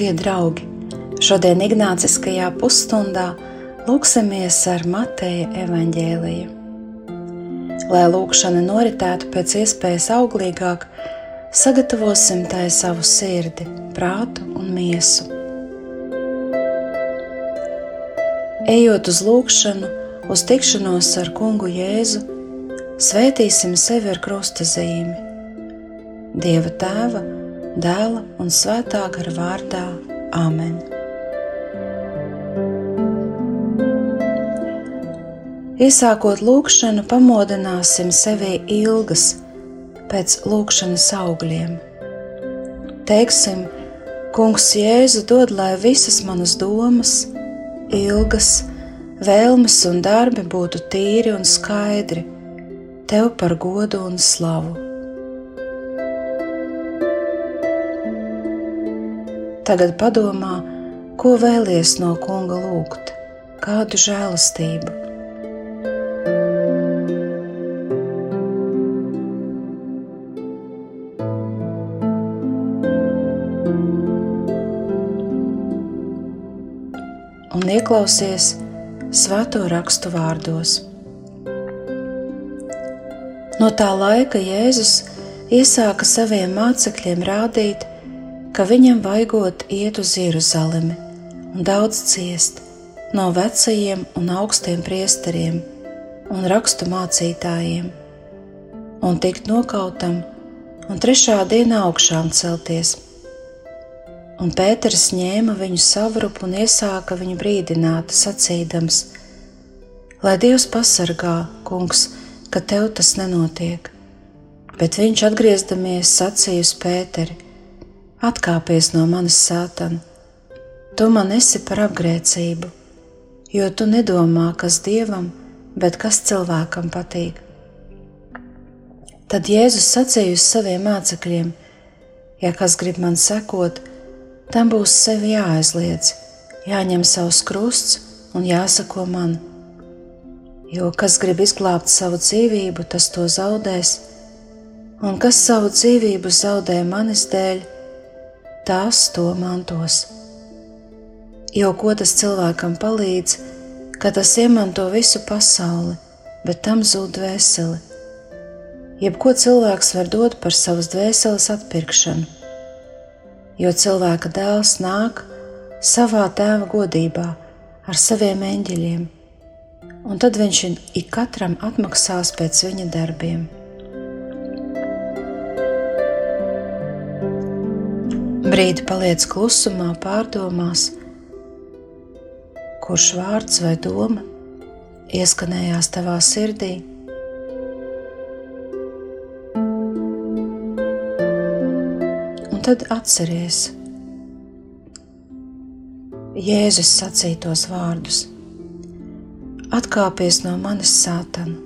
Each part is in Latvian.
Dārgie draugi, šodien Ignāciskajā pusstundā lūksimies ar Mateja evaņģēliju. Lai lūkšana noritētu pēc iespējas auglīgāk, sagatavosim tai savu sirdi, prātu un miesu. Ejot uz lūkšanu, uz tikšanos ar kungu Jēzu, svētīsim sevi ar krusta zīmi. Dieva tēva, dēla un svētā gara vārdā Āmen. Iesākot lūkšanu, pamodināsim sevi ilgas pēc lūkšanas augļiem. Teiksim, Kungs Jēzu dod, lai visas manas domas, ilgas, vēlmes un darbi būtu tīri un skaidri, Tev par godu un slavu. Tagad padomā, ko vēlies no kunga lūgt, kādu žēlastību. Un ieklausies svēto rakstu vārdos. No tā laika Jēzus iesāka saviem mācekļiem rādīt, ka viņam vajagot iet uz Jeruzalemi un daudz ciest no vecajiem un augstiem priesteriem un rakstu mācītājiem, un tikt nokautam un trešā dienā augšām celties. Un Pēters ņēma viņu savrupu un iesāka viņu brīdināt, sacīdams: Lai Dievs pasargā, kungs, ka tev tas nenotiek. Bet viņš atgriezdamies sacīja uz Pēteri: Atkāpies no manis, sātan! Tu man esi par apgrēcību, jo tu nedomā, kas dievam, bet kas cilvēkam patīk. Tad Jēzus sacīja uz saviem mācekļiem: Ja kas grib man sekot, tam būs sevi jāaizliedz, jāņem savs krusts un jāsako man. Jo kas grib izglābt savu dzīvību, tas to zaudēs, un kas savu dzīvību zaudē manis dēļ, tās to mantos. Jo ko tas cilvēkam palīdz, ka tas iemanto visu pasauli, bet tam zūd dvēseli? Jebko cilvēks var dot par savas dvēseles atpirkšanu, jo cilvēka dēls nāk savā tēva godībā ar saviem eņģeļiem, un tad viņš ik katram atmaksās pēc viņa darbiem. Brīdi paliec klusumā, pārdomās, kurš vārds vai doma ieskanējās tavā sirdī. Un tad atceries Jēzus sacītos vārdus: Atkāpies no manis, sātana!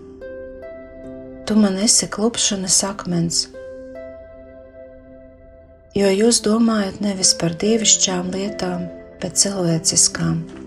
Tu man esi klupšanas akmens jo jūs domājat nevis par dievišķām lietām, bet cilvēciskām.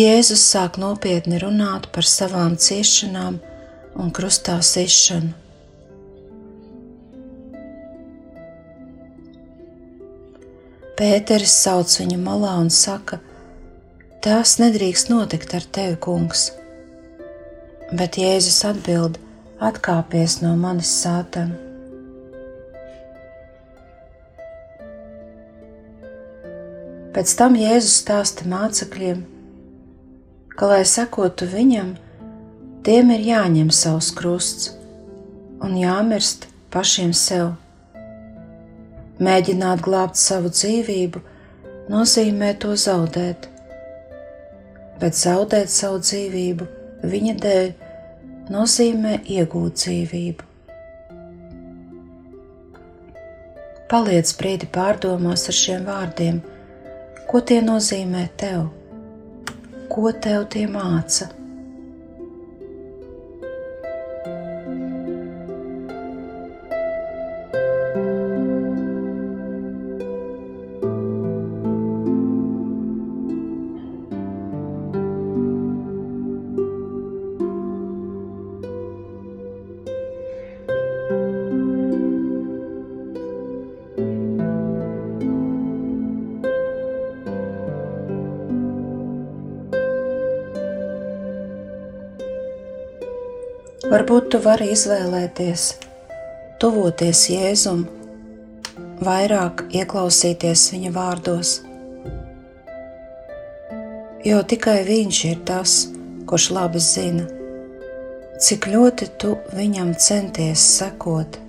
Jēzus sāk nopietni runāt par savām ciešanām un krustā sišanu. Pēteris sauc viņu malā un saka: Tas nedrīkst notikt ar tevi, kungs. Bet Jēzus atbild: Atkāpies no manis, sātan! Pēc tam Jēzus stāsta mācekļiem, ka, lai sekotu viņam, tiem ir jāņem savs krusts un jāmirst pašiem sev. Mēģināt glābt savu dzīvību nozīmē to zaudēt, bet zaudēt savu dzīvību viņa dēļ nozīmē iegūt dzīvību. Paliec brīdi pārdomās ar šiem vārdiem Ko tie nozīmē tev? Ko tev tie māca? Varbūt tu vari izvēlēties, tuvoties Jēzum, vairāk ieklausīties viņa vārdos, jo tikai viņš ir tas, kurš labi zina, cik ļoti tu viņam centies sekot.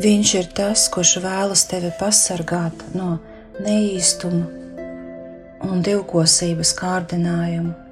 Viņš ir tas, kurš vēlas tevi pasargāt no neīstuma un divkosības kārdinājuma.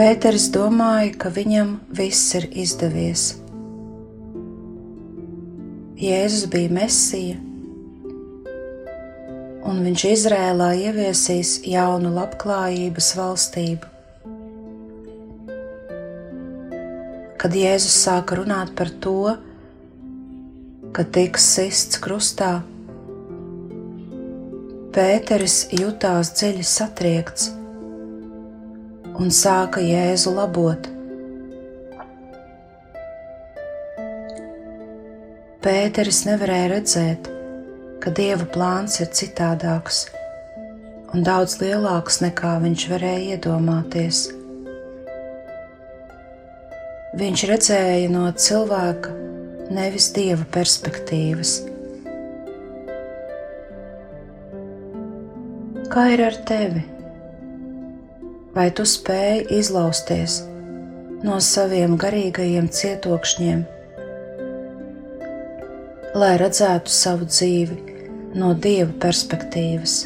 Pēters domāja, ka viņam viss ir izdevies. Jēzus bija Mesija, un viņš Izrēlā ieviesīs jaunu labklājības valstību. Kad Jēzus sāka runāt par to, ka tiks sists krustā, Pēteris jutās dziļi satriekts un sāka Jēzu labot. Pēteris nevarēja redzēt, ka Dieva plāns ir citādāks un daudz lielāks nekā viņš varēja iedomāties. Viņš redzēja no cilvēka, nevis dieva perspektīvas. Kā ir ar tevi? Vai tu spēj izlausties no saviem garīgajiem cietokšņiem, lai redzētu savu dzīvi no dieva perspektīvas.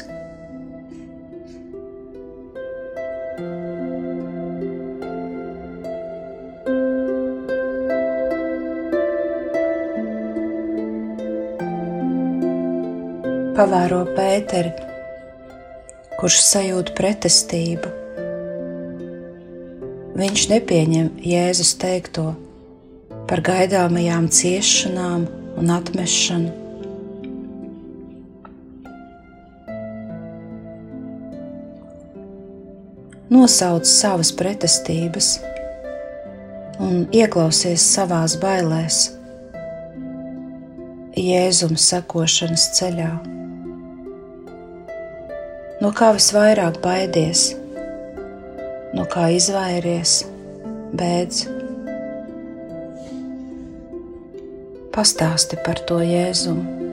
Pavēro Pēteri, kurš sajūt pretestību viņš nepieņem Jēzus teikto par gaidāmajām ciešanām un atmešanu. Nosauc savas pretestības un ieklausies savās bailēs, Jēzuma sekošanas ceļā. No kā visvairāk baidies? No kā izvairies, bēdz. Pastāsti par to Jēzumu.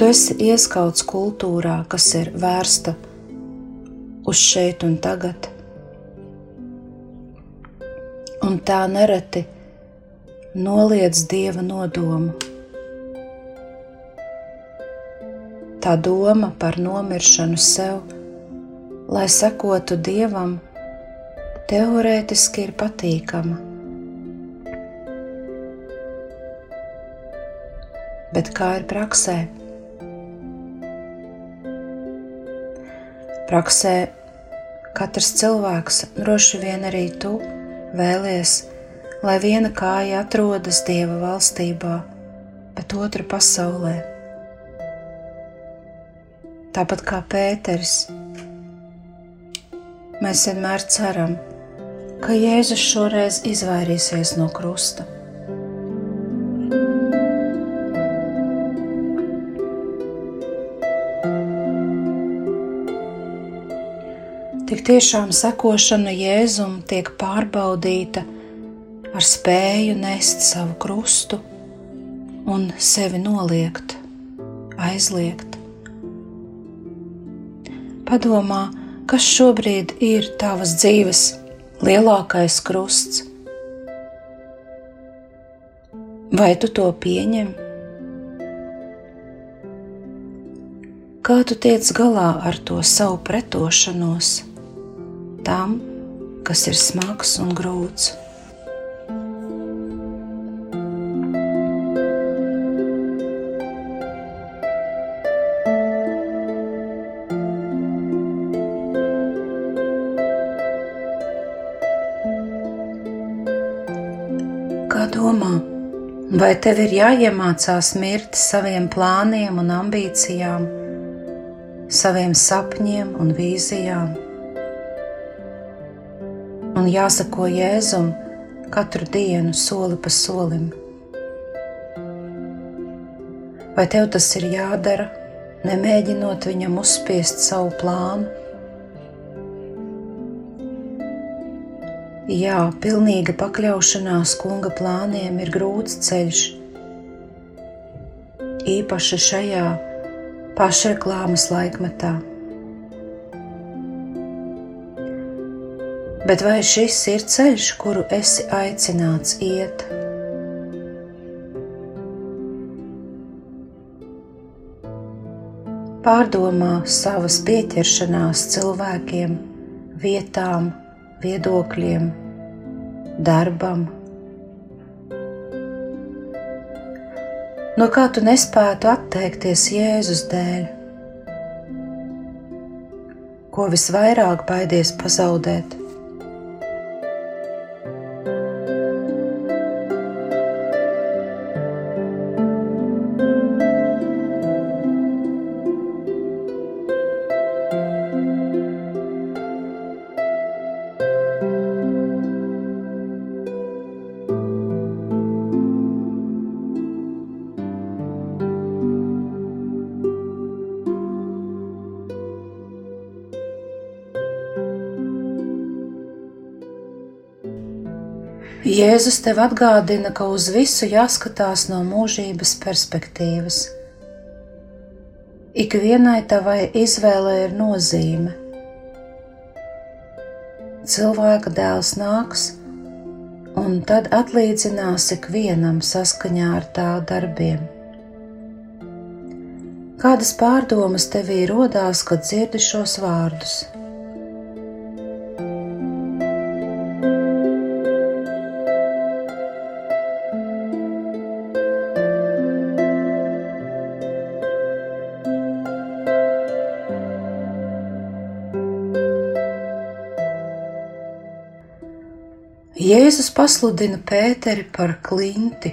Tu esi ieskauts kultūrā, kas ir vērsta uz šeit un tagad. Un tā nereti noliedz dieva nodomu. tā doma par nomiršanu sev, lai sekotu dievam, teorētiski ir patīkama. Bet kā ir praksē? Praksē katrs cilvēks, droši vien arī tu, vēlies, lai viena kāja atrodas Dieva valstībā, bet otra pasaulē tāpat kā Pēters. Mēs vienmēr ceram, ka Jēzus šoreiz izvairīsies no krusta. Tik tiešām sekošana Jēzum tiek pārbaudīta ar spēju nest savu krustu un sevi noliegt, aizliegt. Padomā, kas šobrīd ir tavas dzīves lielākais krusts? Vai tu to pieņem? Kā tu tiec galā ar to savu pretošanos tam, kas ir smags un grūts? domā, vai tev ir jāiemācās mirt saviem plāniem un ambīcijām, saviem sapņiem un vīzijām? Un jāsako Jēzum katru dienu, soli pa solim. Vai tev tas ir jādara, nemēģinot viņam uzspiest savu plānu? Jā, pilnīga pakļaušanās kunga plāniem ir grūts ceļš. Īpaši šajā pašreklāmas laikmetā. Bet vai šis ir ceļš, kuru esi aicināts iet? Pārdomā savas pieķeršanās cilvēkiem, vietām, viedokļiem, darbam. No kā tu nespētu atteikties Jēzus dēļ? Ko visvairāk baidies pazaudēt? Jēzus tev atgādina, ka uz visu jāskatās no mūžības perspektīvas. Ikvienai tavai izvēlei ir nozīme. Cilvēka dēls nāks, un tad atlīdzinās ikvienam saskaņā ar tā darbiem. Kādas pārdomas tevī rodās, kad dzirdi šos vārdus? Jēzus pasludina Pēteri par klinti,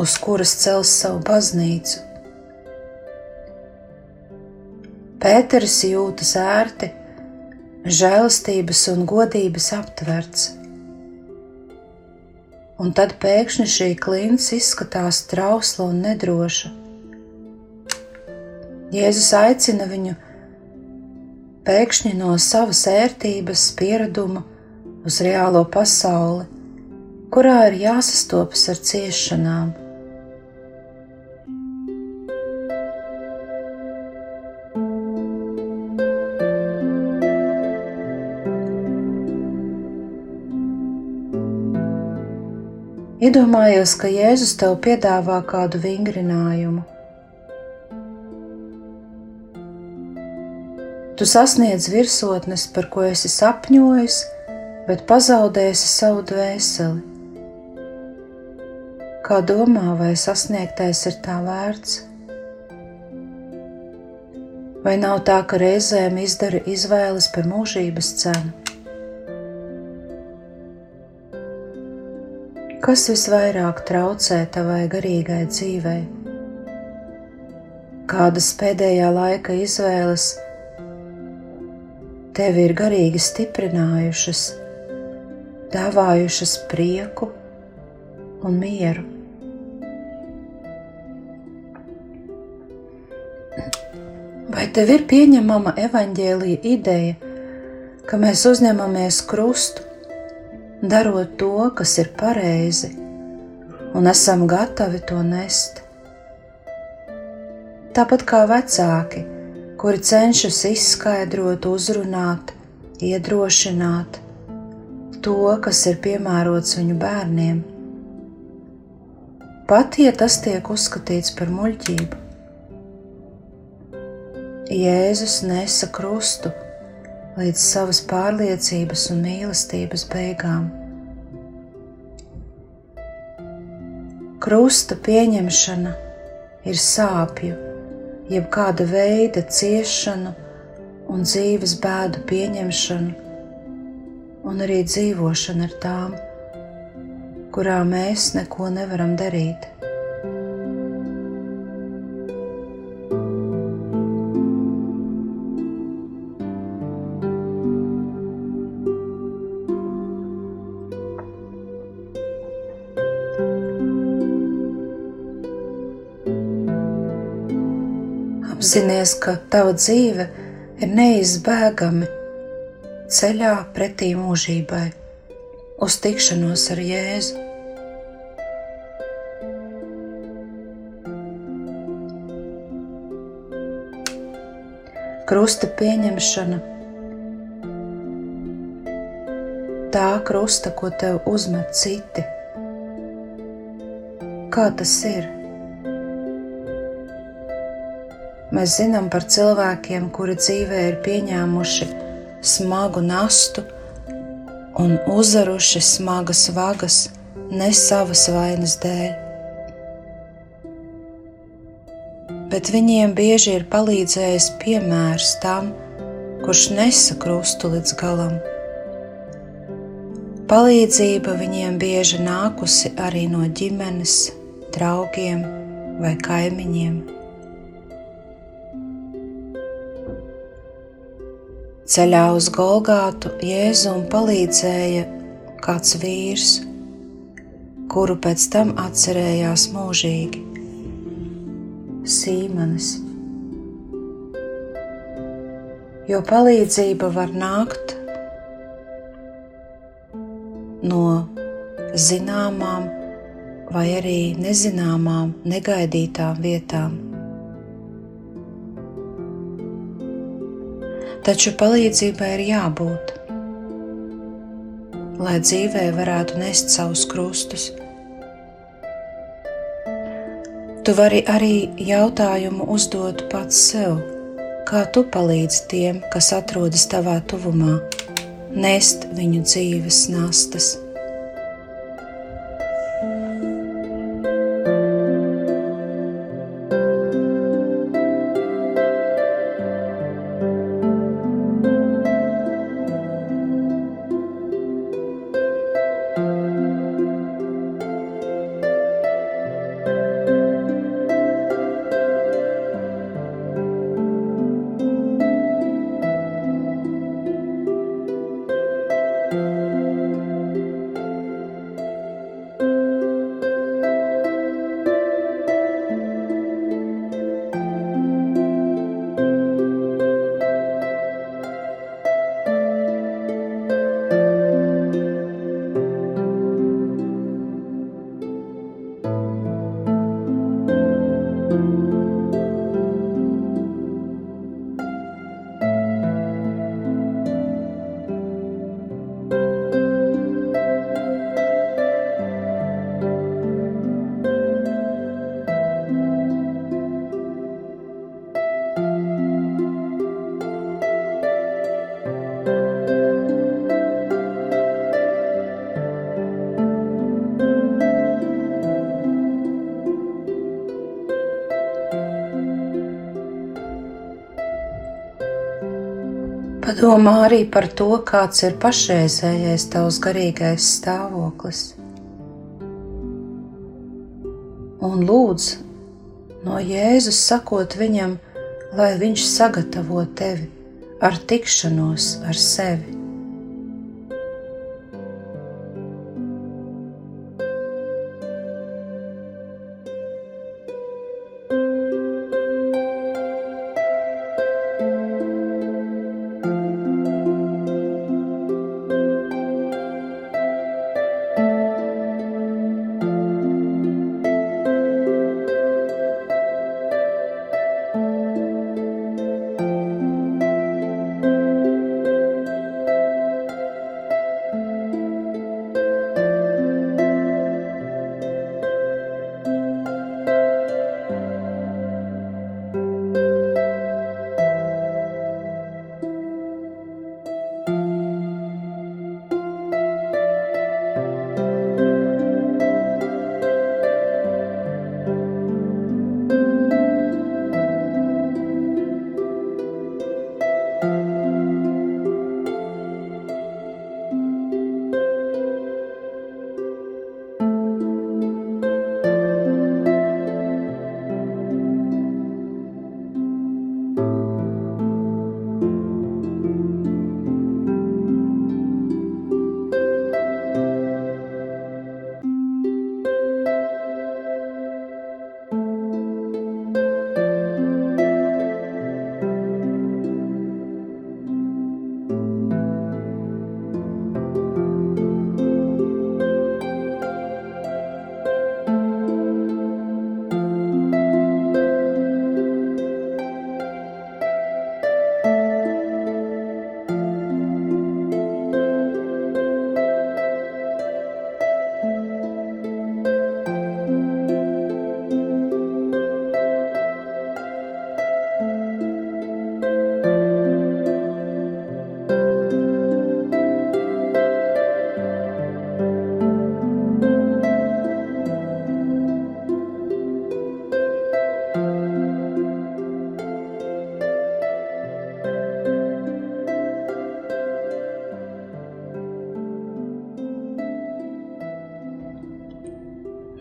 uz kuras cels savu baznīcu. Pēteris jūtas ērti, žēlastības un godības aptverts. Un tad pēkšņi šī klints izskatās trausla un nedroša. Jēzus aicina viņu pēkšņi no savas ērtības, piereduma uz reālo pasauli, kurā ir jāsastopas ar ciešanām. Iedomājos, ka Jēzus tev piedāvā kādu vingrinājumu. Tu sasniedz virsotnes, par ko esi sapņojis, bet pazaudēsi savu dvēseli. Kā domā, vai sasniegtais ir tā vērts? Vai nav tā, ka reizēm izdara izvēles par mūžības cenu? Kas visvairāk traucē tavai garīgai dzīvei? Kādas pēdējā laika izvēles tevi ir garīgi stiprinājušas, dāvājušas prieku un mieru? Vai tev ir pieņemama evaņģēlīja ideja, ka mēs uzņemamies krustu, darot to, kas ir pareizi, un esam gatavi to nest? Tāpat kā vecāki, kuri cenšas izskaidrot, uzrunāt, iedrošināt to, kas ir piemērots viņu bērniem, pat ja tas tiek uzskatīts par muļķību. Jēzus nesa krustu līdz savas pārliecības un mīlestības beigām. Krusta pieņemšana ir sāpju, jeb kāda veida ciešanu un dzīves bēdu pieņemšanu, un arī dzīvošana ar tām, kurām mēs neko nevaram darīt. Apzinies, ka tava dzīve ir neizbēgami ceļā pretī mūžībai, uz tikšanos ar Jēzu. Krusta pieņemšana, tā krusta, ko tev uzmet citi. Kā tas ir? Mēs zinām par cilvēkiem, kuri dzīvē ir pieņēmuši smagu nastu un uzaruši smagas vagas ne savas vainas dēļ. Bet viņiem bieži ir palīdzējis piemērs tam, kurš nesa krustu līdz galam. Palīdzība viņiem bieži nākusi arī no ģimenes, draugiem vai kaimiņiem. Ceļā uz Golgātu Jēzum palīdzēja kāds vīrs, kuru pēc tam atcerējās mūžīgi - Sīmanis. Jo palīdzība var nākt no zināmām vai arī nezināmām, negaidītām vietām. Taču palīdzībai ir jābūt, lai dzīvē varētu nest savus krustus. Tu vari arī jautājumu uzdot pats sev, kā tu palīdzi tiem, kas atrodas tavā tuvumā, nest viņu dzīves nastas. Padomā arī par to, kāds ir pašreizējais tavs garīgais stāvoklis. Un lūdz no Jēzus sakot viņam, lai viņš sagatavo tevi ar tikšanos ar sevi.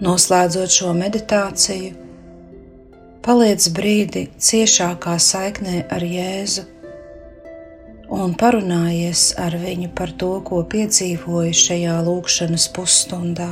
Noslēdzot šo meditāciju, paliec brīdi ciešākā saiknē ar Jēzu un parunājies ar viņu par to, ko piedzīvoji šajā lūkšanas pusstundā.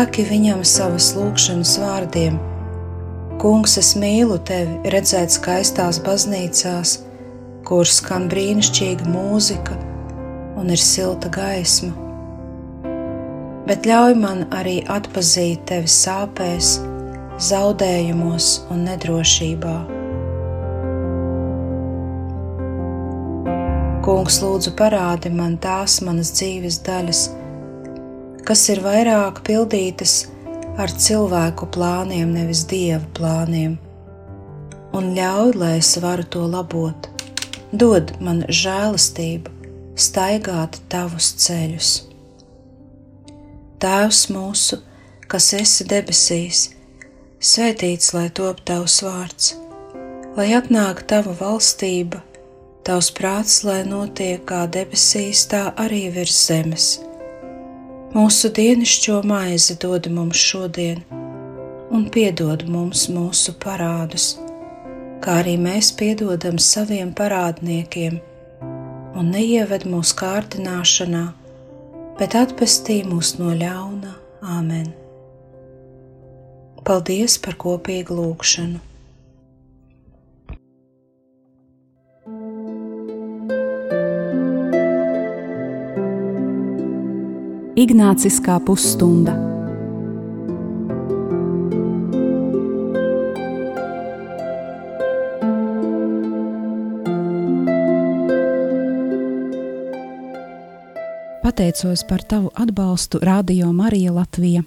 Saki viņam savas lūgšanas vārdiem. Kungs, es mīlu tevi, redzēt skaistās baznīcās, kur skan brīnišķīga mūzika un ir silta gaisma. Bet ļauj man arī atpazīt tevi sāpēs, zaudējumos un nedrošībā. Kungs, lūdzu, parādi man tās manas dzīves daļas, kas ir vairāk pildītas ar cilvēku plāniem, nevis dieva plāniem, un ļauj, lai es varu to labot. Dod man žēlastību, staigāt tavus ceļus. Tēvs mūsu, kas esi debesīs, svētīts lai top tavs vārds, lai atnāk tava valstība, tavs prāts, lai notiek kā debesīs, tā arī virs zemes Mūsu dienascho maizi dod mums šodien, un piedod mums mūsu parādus, kā arī mēs piedodam saviem parādniekiem, un neieved mūsu kārdināšanā, bet atpestī mūs no ļauna. Āmen! Paldies par kopīgu lūgšanu! Ignāciskā pusstunda. Pateicos par tavu atbalstu Radio Marija Latvija